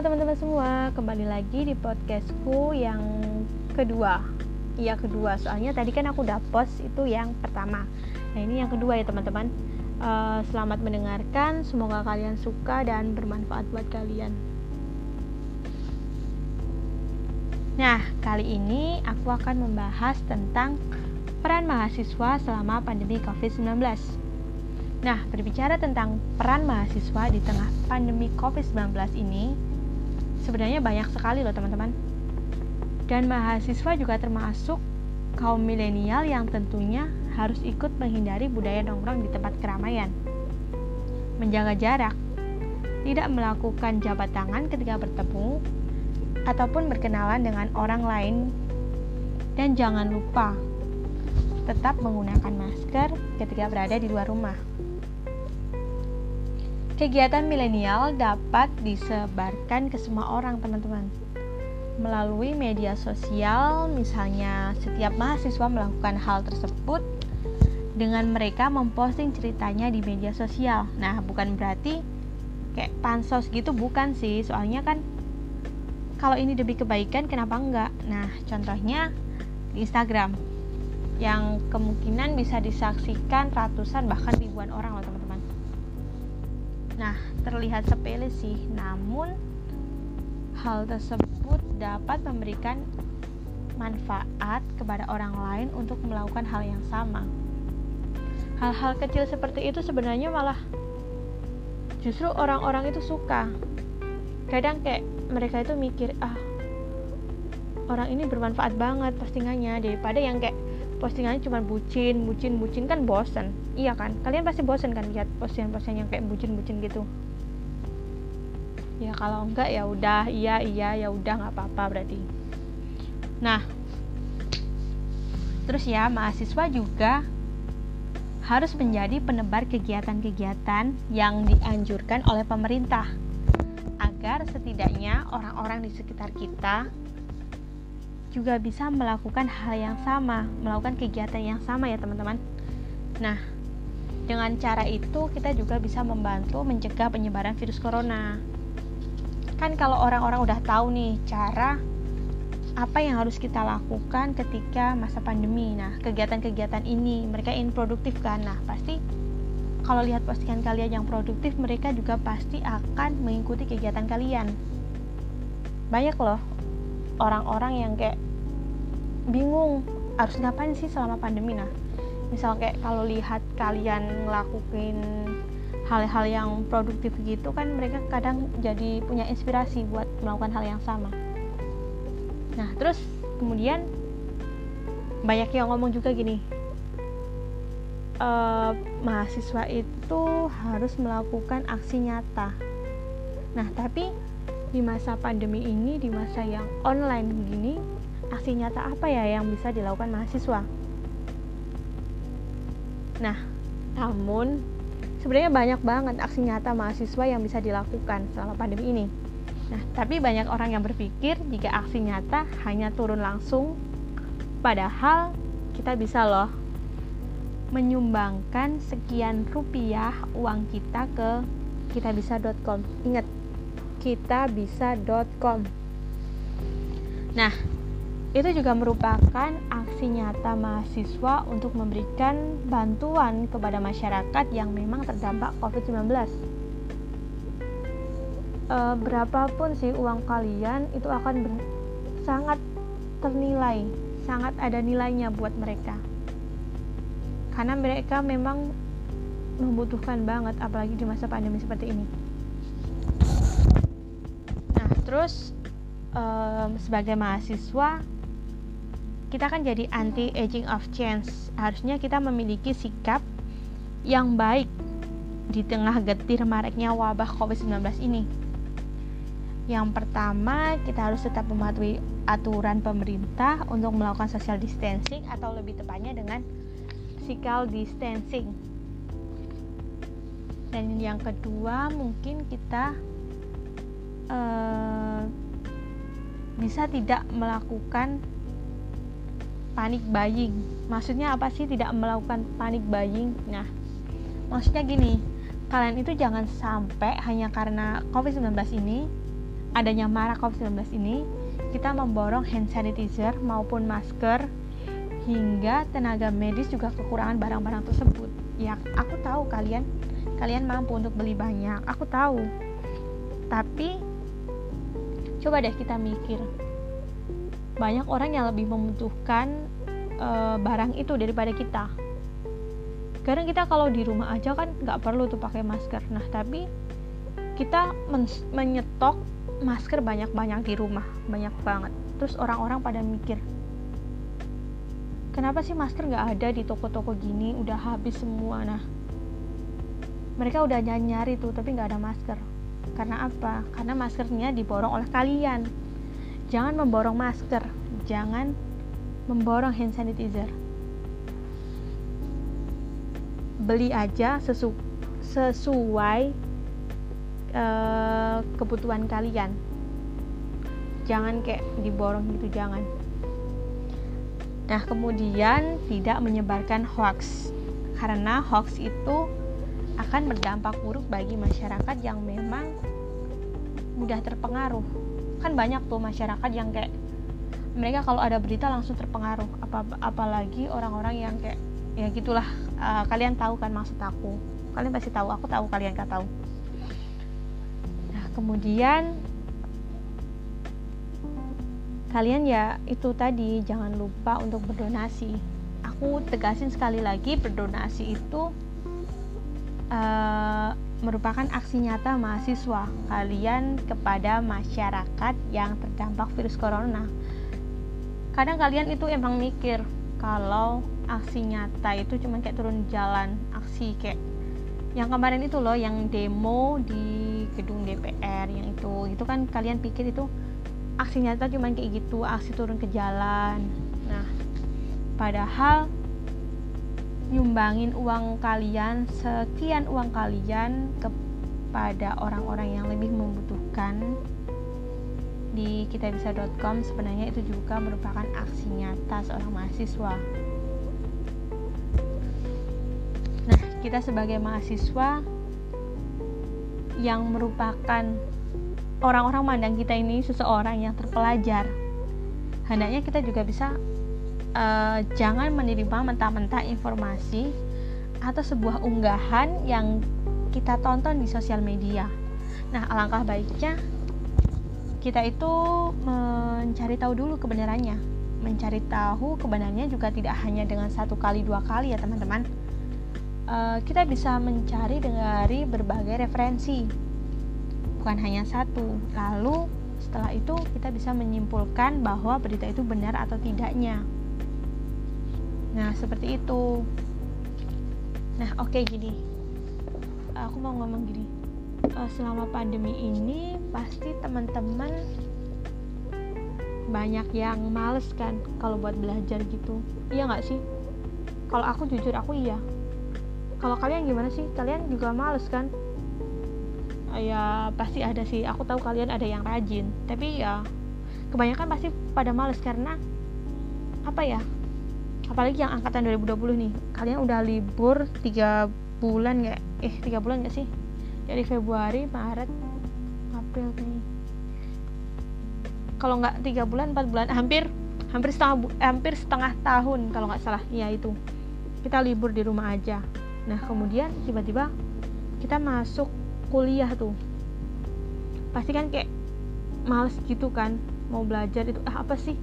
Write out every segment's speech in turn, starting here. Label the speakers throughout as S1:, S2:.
S1: Teman-teman semua, kembali lagi di podcastku yang kedua. Iya kedua, soalnya tadi kan aku udah post itu yang pertama. Nah ini yang kedua ya teman-teman. Uh, Selamat mendengarkan, semoga kalian suka dan bermanfaat buat kalian. Nah, kali ini aku akan membahas tentang peran mahasiswa selama pandemi COVID-19 Nah, berbicara tentang peran mahasiswa di tengah pandemi COVID-19 ini, sebenarnya banyak sekali loh teman-teman. Dan mahasiswa juga termasuk kaum milenial yang tentunya harus ikut menghindari budaya nongkrong di tempat keramaian. Menjaga jarak, tidak melakukan jabat tangan ketika bertemu, ataupun berkenalan dengan orang lain, dan jangan lupa tetap menggunakan masker ketika berada di luar rumah. Kegiatan milenial dapat disebarkan ke semua orang, teman-teman. Melalui media sosial, misalnya setiap mahasiswa melakukan hal tersebut dengan mereka memposting ceritanya di media sosial. Nah, bukan berarti kayak pansos gitu bukan sih, soalnya kan kalau ini demi kebaikan kenapa enggak? Nah, contohnya di Instagram yang kemungkinan bisa disaksikan ratusan bahkan ribuan orang loh teman-teman Nah, terlihat sepele sih, namun hal tersebut dapat memberikan manfaat kepada orang lain untuk melakukan hal yang sama. Hal-hal kecil seperti itu sebenarnya malah justru orang-orang itu suka. Kadang kayak mereka itu mikir, ah orang ini bermanfaat banget postingannya daripada yang kayak postingannya cuma bucin bucin bucin kan bosen iya kan? Kalian pasti bosen kan lihat postingan-postingan yang kayak bucin-bucin gitu? Ya kalau enggak ya udah. Iya iya ya udah nggak apa-apa berarti. Nah terus ya mahasiswa juga harus menjadi penebar kegiatan-kegiatan yang dianjurkan oleh pemerintah agar setidaknya orang-orang di sekitar kita juga bisa melakukan hal yang sama, melakukan kegiatan yang sama ya teman-teman. Nah, dengan cara itu kita juga bisa membantu mencegah penyebaran virus corona. Kan kalau orang-orang udah tahu nih cara apa yang harus kita lakukan ketika masa pandemi. Nah, kegiatan-kegiatan ini mereka ingin produktif kan. Nah, pasti kalau lihat postingan kalian yang produktif, mereka juga pasti akan mengikuti kegiatan kalian. Banyak loh orang-orang yang kayak bingung harus ngapain sih selama pandemi nah misal kayak kalau lihat kalian ngelakuin hal-hal yang produktif gitu kan mereka kadang jadi punya inspirasi buat melakukan hal yang sama. Nah terus kemudian banyak yang ngomong juga gini e, mahasiswa itu harus melakukan aksi nyata. Nah tapi di masa pandemi ini di masa yang online begini aksi nyata apa ya yang bisa dilakukan mahasiswa nah namun sebenarnya banyak banget aksi nyata mahasiswa yang bisa dilakukan selama pandemi ini nah tapi banyak orang yang berpikir jika aksi nyata hanya turun langsung padahal kita bisa loh menyumbangkan sekian rupiah uang kita ke kitabisa.com ingat kitabisa.com. Nah, itu juga merupakan aksi nyata mahasiswa untuk memberikan bantuan kepada masyarakat yang memang terdampak COVID-19. E, berapapun sih uang kalian itu akan sangat ternilai, sangat ada nilainya buat mereka. Karena mereka memang membutuhkan banget apalagi di masa pandemi seperti ini terus um, sebagai mahasiswa kita kan jadi anti aging of change harusnya kita memiliki sikap yang baik di tengah getir maraknya wabah COVID-19 ini. Yang pertama kita harus tetap mematuhi aturan pemerintah untuk melakukan social distancing atau lebih tepatnya dengan physical distancing. Dan yang kedua mungkin kita uh, bisa tidak melakukan panik buying. Maksudnya apa sih tidak melakukan panik buying? Nah, maksudnya gini, kalian itu jangan sampai hanya karena COVID-19 ini adanya marak COVID-19 ini, kita memborong hand sanitizer maupun masker hingga tenaga medis juga kekurangan barang-barang tersebut. Ya, aku tahu kalian kalian mampu untuk beli banyak. Aku tahu. Tapi coba deh kita mikir. Banyak orang yang lebih membutuhkan uh, barang itu daripada kita. Karena kita kalau di rumah aja kan nggak perlu tuh pakai masker. Nah, tapi kita men menyetok masker banyak-banyak di rumah, banyak banget. Terus orang-orang pada mikir, kenapa sih masker nggak ada di toko-toko gini? Udah habis semua. Nah, mereka udah nyari-nyari tuh, tapi nggak ada masker. Karena apa? Karena maskernya diborong oleh kalian. Jangan memborong masker, jangan memborong hand sanitizer. Beli aja sesu sesuai uh, kebutuhan kalian. Jangan kayak diborong gitu jangan. Nah kemudian tidak menyebarkan hoax. Karena hoax itu akan berdampak buruk bagi masyarakat yang memang mudah terpengaruh kan banyak tuh masyarakat yang kayak mereka kalau ada berita langsung terpengaruh. Apa apalagi orang-orang yang kayak ya gitulah uh, kalian tahu kan maksud aku. Kalian pasti tahu aku tahu kalian gak tahu. Kemudian kalian ya itu tadi jangan lupa untuk berdonasi. Aku tegasin sekali lagi berdonasi itu uh, merupakan aksi nyata mahasiswa kalian kepada masyarakat yang terdampak virus corona. Kadang kalian itu emang mikir kalau aksi nyata itu cuma kayak turun jalan aksi kayak yang kemarin itu loh yang demo di gedung DPR yang itu. Itu kan kalian pikir itu aksi nyata cuma kayak gitu aksi turun ke jalan. Nah padahal nyumbangin uang kalian sekian uang kalian kepada orang-orang yang lebih membutuhkan di kitabisa.com sebenarnya itu juga merupakan aksi nyata seorang mahasiswa. Kita sebagai mahasiswa yang merupakan orang-orang mandang kita ini seseorang yang terpelajar hendaknya kita juga bisa uh, jangan menerima mentah-mentah informasi atau sebuah unggahan yang kita tonton di sosial media. Nah alangkah baiknya kita itu mencari tahu dulu kebenarannya. Mencari tahu kebenarannya juga tidak hanya dengan satu kali dua kali ya teman-teman. Uh, kita bisa mencari dari berbagai referensi bukan hanya satu. Lalu setelah itu kita bisa menyimpulkan bahwa berita itu benar atau tidaknya nah seperti itu. Nah oke okay, gini. Aku mau ngomong gini. Uh, selama pandemi ini pasti teman-teman banyak yang males kan kalau buat belajar gitu. Iya nggak sih? Kalau aku jujur aku iya. Kalau kalian gimana sih? Kalian juga males kan? Ya pasti ada sih. Aku tahu kalian ada yang rajin. Tapi ya kebanyakan pasti pada males karena apa ya apalagi yang angkatan 2020 nih. Kalian udah libur tiga bulan nggak? Eh tiga bulan nggak sih? Dari Februari Maret April nih kalau nggak tiga bulan empat bulan hampir hampir setengah hampir setengah tahun kalau nggak salah. Ya itu. Kita libur di rumah aja. Nah kemudian tiba-tiba kita masuk kuliah tuh. Pasti kan kayak males gitu kan mau belajar itu. Ah apa sih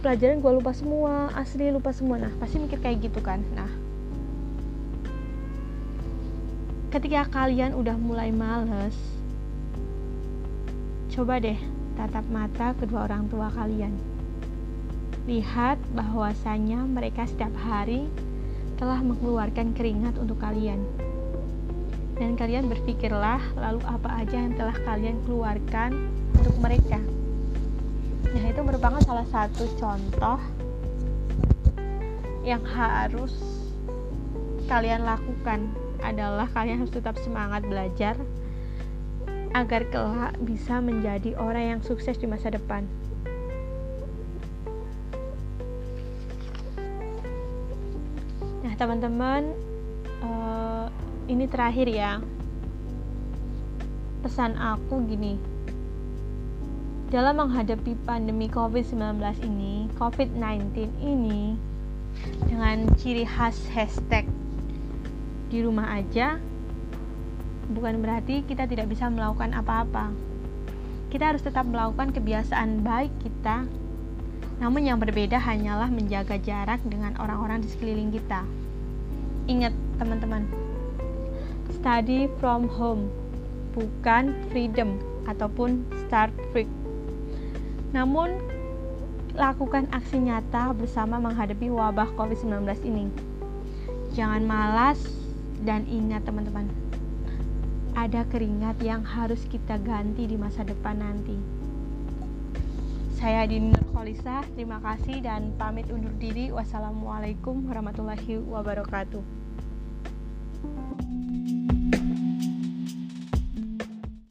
S1: pelajaran gue lupa semua asli lupa semua nah pasti mikir kayak gitu kan nah ketika kalian udah mulai males coba deh tatap mata kedua orang tua kalian lihat bahwasanya mereka setiap hari telah mengeluarkan keringat untuk kalian. Dan kalian berpikirlah lalu apa aja yang telah kalian keluarkan untuk mereka. Nah, itu merupakan salah satu contoh yang harus kalian lakukan adalah kalian harus tetap semangat belajar agar kelak bisa menjadi orang yang sukses di masa depan. teman-teman uh, ini terakhir ya pesan aku gini dalam menghadapi pandemi COVID-19 ini, COVID-19 ini dengan ciri khas hashtag di rumah aja bukan berarti kita tidak bisa melakukan apa-apa. Kita harus tetap melakukan kebiasaan baik kita. Namun yang berbeda hanyalah menjaga jarak dengan orang-orang di sekeliling kita. Ingat, teman-teman. Study from home bukan freedom ataupun start free namun, lakukan aksi nyata bersama menghadapi wabah COVID-19 ini. Jangan malas dan ingat teman-teman, ada keringat yang harus kita ganti di masa depan nanti. Saya Dini Nurkholisah, terima kasih dan pamit undur diri. Wassalamualaikum warahmatullahi wabarakatuh.